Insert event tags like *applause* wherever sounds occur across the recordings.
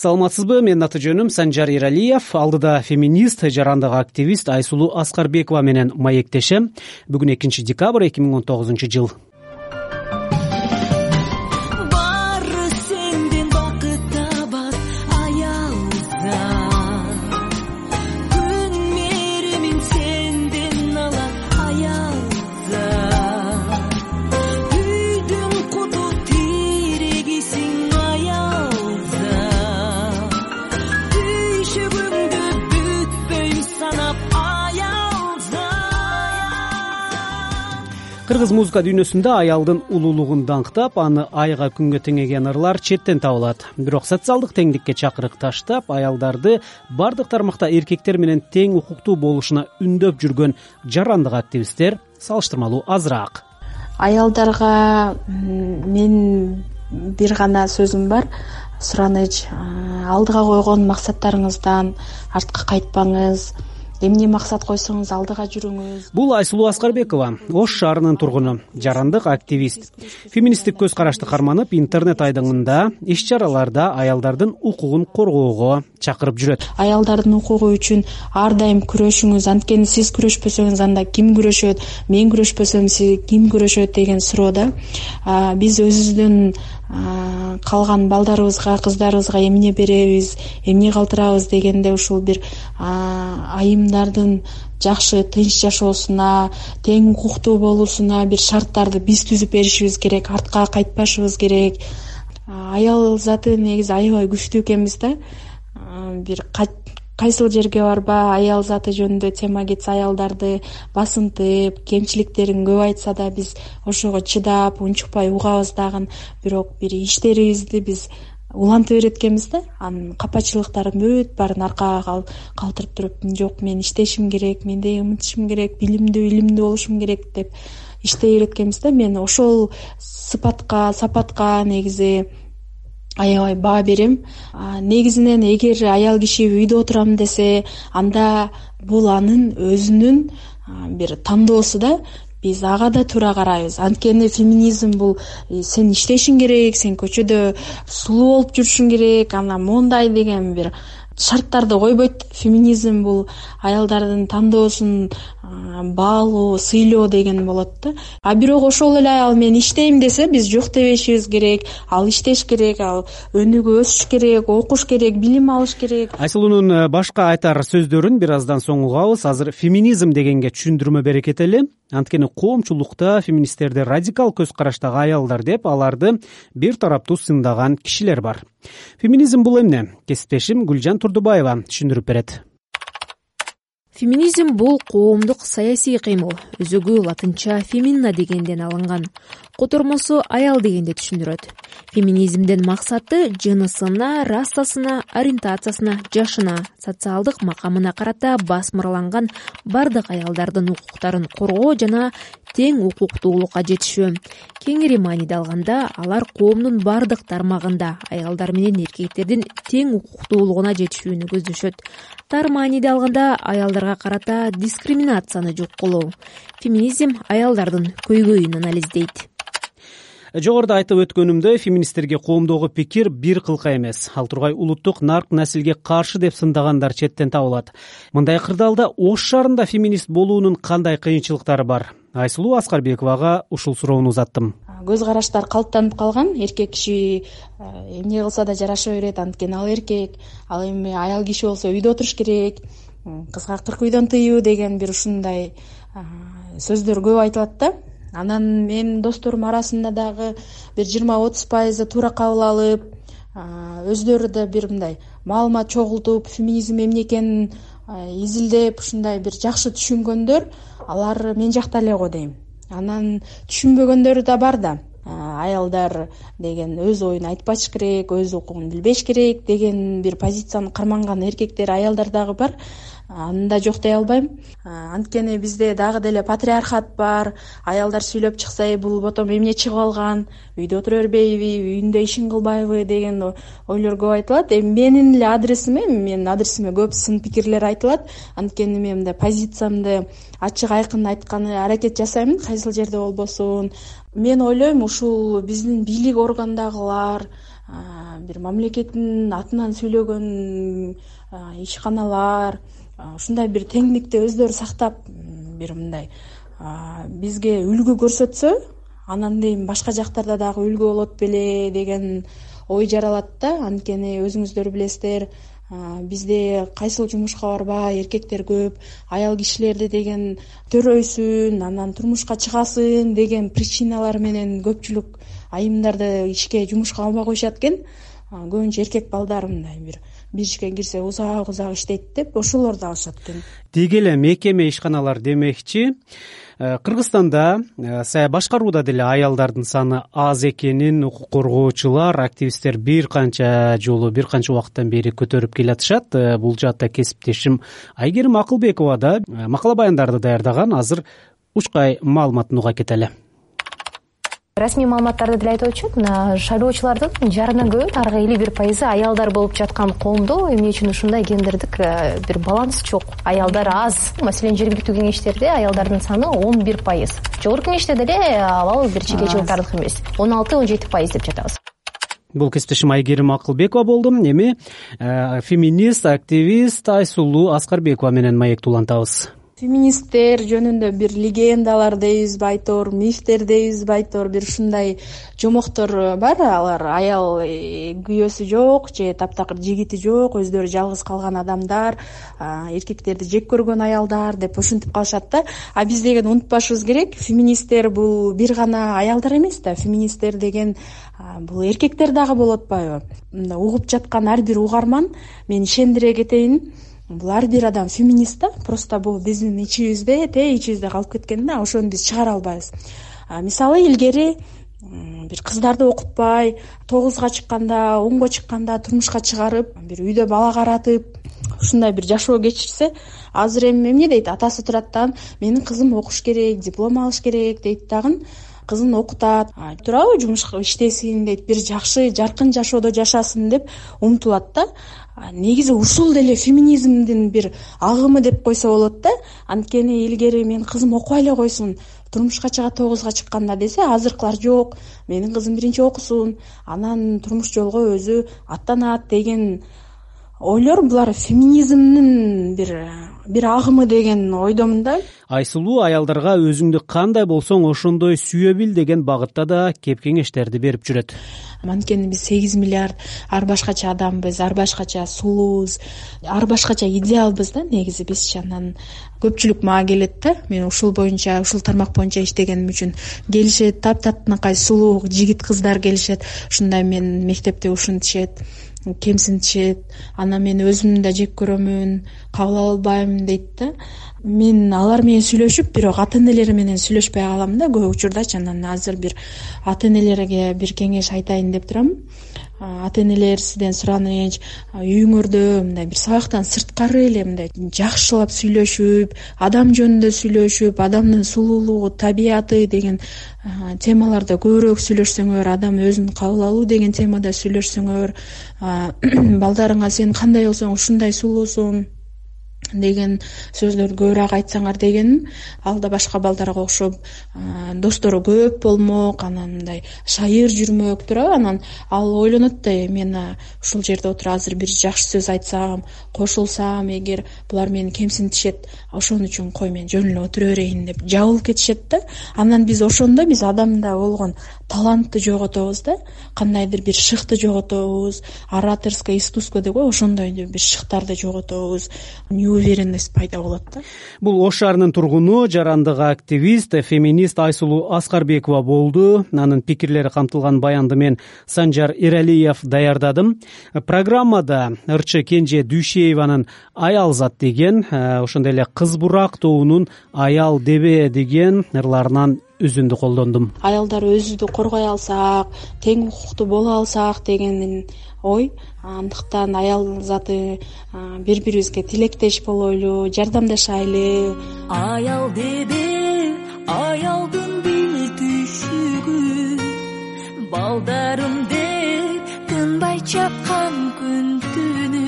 саламатсызбы менин аты жөнүм санжар эралиев алдыда феминист жарандык активист айсулуу аскарбекова менен маектешем. Бүгүн экинчи декабрь эки миң он тогузунчу жыл кыргыз музыка дүйнөсүндө аялдын улуулугун даңктап аны айга күнгө теңеген ырлар четтен табылат. Бирок социалдык теңдикке чакырык таштап аялдарды баардык тармакта эркектер менен тең укуктуу болушуна үндөп жүргөн жарандык активисттер салыштырмалуу азыраак. Аялдарга менин бир гана сөзүм бар. Сураныч алдыга койгон максаттарыңыздан артка кайтпаңыз эмне максат койсоңуз алдыга жүрүңүз? Бул айсулуу аскарбекова ош шаарынын тургуну жарандык активист. Феминисттик көз карашты карманып интернет айдыңында иш чараларда аялдардын укугун коргоого чакырып жүрөт. Аялдардын укугу үчүн ар дайым күрөшүңүз анткени сиз күрөшпөсөңүз анда ким күрөшөт мен күрөшпөсөм ким күрөшөт деген суроо да. Биз өзүбүздүн калган балдарыбызга кыздарыбызга эмне беребиз эмне калтырабыз дегенде ушул бир айымдардын жакшы тынч жашоосуна тең укуктуу болуусуна бир шарттарды биз түзүп беришибиз керек артка кайтпашыбыз керек. Аял заты негизи аябай күчтүү экенбиз да. Бир кайсыл жерге барба аял заты жөнүндө тема кетсе аялдарды басынтып кемчиликтерин көп айтса да биз ошого чыдап унчукпай угабыз дагы. Бирок бир иштерибизди биз улантып берет экенбиз да. Анын капачылыктарын бүт баарын аркага калтырып туруп жок мен иштешим керек мендей ынтышым керек билимдүү илимдүү болушум керек деп иштей берет экенбиз да. Мен ошол сыпатка сапатка негизи аябай баа берем. Негизинен эгер аял киши үйдө отурам десе анда бул анын өзүнүн бир тандоосу да. Биз ага да туура карайбыз. Анткени феминизм бул сен иштешиң керек сен көчөдө сулуу болуп жүрүшүң керек анан моундай деген бир шарттарды койбойт. Феминизм бул аялдардын тандоосун баалоо сыйлоо деген болот да. А бирок ошол эле аял мен иштейм десе биз жок дебешибиз керек ал иштеш керек ал өнүгүп өсүш керек окуш керек билим алыш керек. Айсулуунун э, башка айтар сөздөрүн бир аздан соң угабыз азыр феминизм дегенге түшүндүрмө бере кетели анткени коомчулукта феминисттерди радикал көз караштагы аялдар деп аларды бир тараптуу сындаган кишилер бар. Феминизм бул эмне? Кесиптешим гүлжан турдубаева түшүндүрүп берет феминизм бул коомдук саясий кыймыл өзөгү латынча феминна дегенден алынган. Котормосу аял дегенди түшүндүрөт. Феминизмдин максаты жынысына расасына ориентациясына жашына социалдык макамына карата басмырланган бардык аялдардын укуктарын коргоо жана тең укуктуулукка жетишүү. Кеңири мааниде алганда алар коомдун бардык тармагында аялдар менен эркектердин тең укуктуулугуна жетишүүнү көздөшөт. Тар мааниде алганда карата дискриминацияны жок кылуу. Феминизм аялдардын көйгөйүн анализдейт. Жогоруда айтып өткөнүмдөй феминисттерге коомдогу пикир бир кылка эмес. Ал тургай улуттук нарк наслге каршы деп сындагандар четтен табылат. Мындай кырдаалда ош шаарында феминист болуунун кандай кыйынчылыктары бар? Айсулуу аскарбековага ушул суроону узаттым. Көз караштар калыптанып калган. Эркек киши эмне кылса да жараша берет анткени ал эркек. Ал эми аял киши болсо үйдө отуруш керек кызга кырк үйдөн тыюу деген бир ушундай сөздөр көп айтылат да. Анан менин досторум арасында дагы бир жыйырма отуз пайызы туура кабыл алып өздөрү да бир мындай маалымат чогултуп феминизм эмне экенин изилдеп ушундай бир жакшы түшүнгөндөр алар мен жакта эле го дейм. Анан түшүнбөгөндөр да бар да. Аялдар деген өз оюн айтпаш керек өз укугун билбеш керек деген бир позицияны карманган эркектер аялдар дагы бар аны да жок дей албайм анткени бизде дагы деле патриархат бар аялдар сүйлөп чыкса эй бул потом эмне чыгып алган үйдө отура бербейби үйүндө ишин кылбайбы деген ойлор көп айтылат. Эми менин эле адресиме менин адресиме көп сын пикирлер айтылат. Анткени мен мындай позициямды ачык айкын айтканы аракет жасайм кайсыл жерде болбосун. Мен ойлойм ушул биздин бийлик органдагылар бир мамлекеттин атынан сүйлөгөн ишканалар ушундай бир теңдикти өздөрү сактап бир мындай бизге үлгү көрсөтсө анан кийин башка жактарда дагы үлгү болот беле деген ой жаралат да. Анткени өзүңүздөр билесиздер бизде кайсыл жумушка барбай эркектер көп аял кишилерди деген төрөйсүн анан турмушка чыгасың деген причиналар менен көпчүлүк айымдарды ишке жумушка албай коюшат экен. Көбүнчө эркек балдар мындай бир бир ишке кирсе узак узак иштейт деп ошолорду алышат экен. Деги эле мекеме ишканалар демекчи э, кыргызстанда э, башкарууда деле аялдардын саны аз экенин укук коргоочулар активисттер бир канча жолу бир канча убакыттан бери көтөрүп келатышат. Э, бул жаатта кесиптешим айгерим акылбекова да макала баяндарды даярдаган. Азыр учкай маалыматын уга кетели расмий маалыматтарды деле айтып өтчүмүн мына шайлоочулардын жарымдан көбү тарыгы элүү бир пайызы аялдар болуп жаткан коомдо. Эмне үчүн ушундай гендердик э, бир баланс жок. Аялдар аз. Маселен жергиликтүү кеңештерде аялдардын саны он бир пайыз. Жогорку кеңеште деле абал бир чеке жылтарлык эмес. Он алты он жети пайыз деп жатабыз. Бул кесиптешим айгерим акылбекова болду эми э, феминист активист айсулуу аскарбекова менен маекти улантабыз феминисттер жөнүндө бир легендалар дейбизби айтор мифтер дейбизби айтор бир ушундай жомоктор бар. Алар аял э, күйөөсү жок же таптакыр жигити жок өздөрү жалгыз калган адамдар эркектерди жек көргөн аялдар деп ушинтип калышат да. А биз деген унутпашыбыз керек феминисттер бул бир гана аялдар эмес да. Феминисттер деген бул эркектер дагы болуп атпайбы мындай угуп жаткан ар бир угарман мен ишендире кетейин ар бир адам феминист да просто бул биздин ичибизде тээ ичибизде калып кеткен да ошону биз чыгара албайбыз. Мисалы илгери бир кыздарды окутпай тогузга чыкканда онго чыкканда турмушка чыгарып бир үйдө бала каратып ушундай бир жашоо кечирсе азыр эми эмне дейт? Атасы турат дагы менин кызым окуш керек диплом алыш керек дейт дагы кызын окутат туурабы жумуш иштесин дейт бир жакшы жаркын жашоодо жашасын деп умтулат да негизи ушул деле феминизмдин бир агымы деп койсо болот да анткени илгери менин кызым окубай эле койсун турмушка чыгат тогузга чыкканда десе азыркылар жок менин кызым биринчи окусун анан турмуш жолго өзү аттанат деген ойлор булар феминизмдин бир бир агымы деген ойдомун да. Айсулуу аялдарга өзүңдү кандай болсоң ошондой сүйө бил деген багытта да кеп кеңештерди берип жүрөт. Анткени биз сегиз миллиард ар башкача адамбыз ар башкача сулуубуз ар башкача идеалбыз да негизи бизчи анан көпчүлүк мага келет да мен ушул боюнча ушул тармак боюнча иштегеним үчүн келишет таптакыр сулуу жигит кыздар келишет ушундай мен мектепте ушинтишет кемсинтишет анан мен өзүмдү да жек көрөмүн кабыл албайм дейт да. Мен алар менен сүйлөшүп бирок ата энелери менен сүйлөшпөй калам да көп учурдачы анан азыр бир ата энелерге бир кеңеш айтайын деп турам ата энелер сизден сураныч үйүңөрдө мындай бир сабактан сырткары эле мындай жакшылап сүйлөшүп адам жөнүндө сүйлөшүп адамдын сулуулугу табияты деген темаларда көбүрөөк сүйлөшсөңөр адам өзүн кабыл алуу деген темада сүйлөшсөңөр *clears throat* балдарыңа сен кандай болсоң ушундай сулуусуң деген сөздөрдү көбүрөөк айтсаңар дегеним. Ал да башка балдарга окшоп достору көп болмок анан мындай шайыр жүрмөк туурабы анан ал ойлонот да мен ушул жерде отуруп азыр бир жакшы сөз айтсам кошулсам эгер булар мени кемсинтишет ошон үчүн кой мен жөн эле отура берейин деп жабылып кетишет да. Анан биз ошондо биз адамда болгон талантты жоготобуз да. Кандайдыр бир шыкты жоготобуз ораторское искусство дейт го ошондой бир шыктарды жоготобуз неуверенность пайда болот да? Бул ош шаарынын тургуну жарандык активист феминист айсулуу аскарбекова болду. Анын пикирлери камтылган баянды мен санжар эралиев даярдадым. Программада ырчы кенже дүйшееванын аял зат деген э, ошондой эле кыз бурак тобунун аял дебе деген ырларынан үзүндү колдондум. Аялдар өзүбүздү коргой алсак тең укуктуу боло алсак деген ой андыктан аял заты бири бирибизге тилектеш болойлу жардамдашайлы. Аял дебе аялдын бил түйшүгү балдарым деп тынбай чапкан күн түнү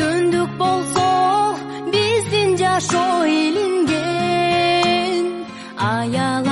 төндүк болсо биздин жашоо элин аял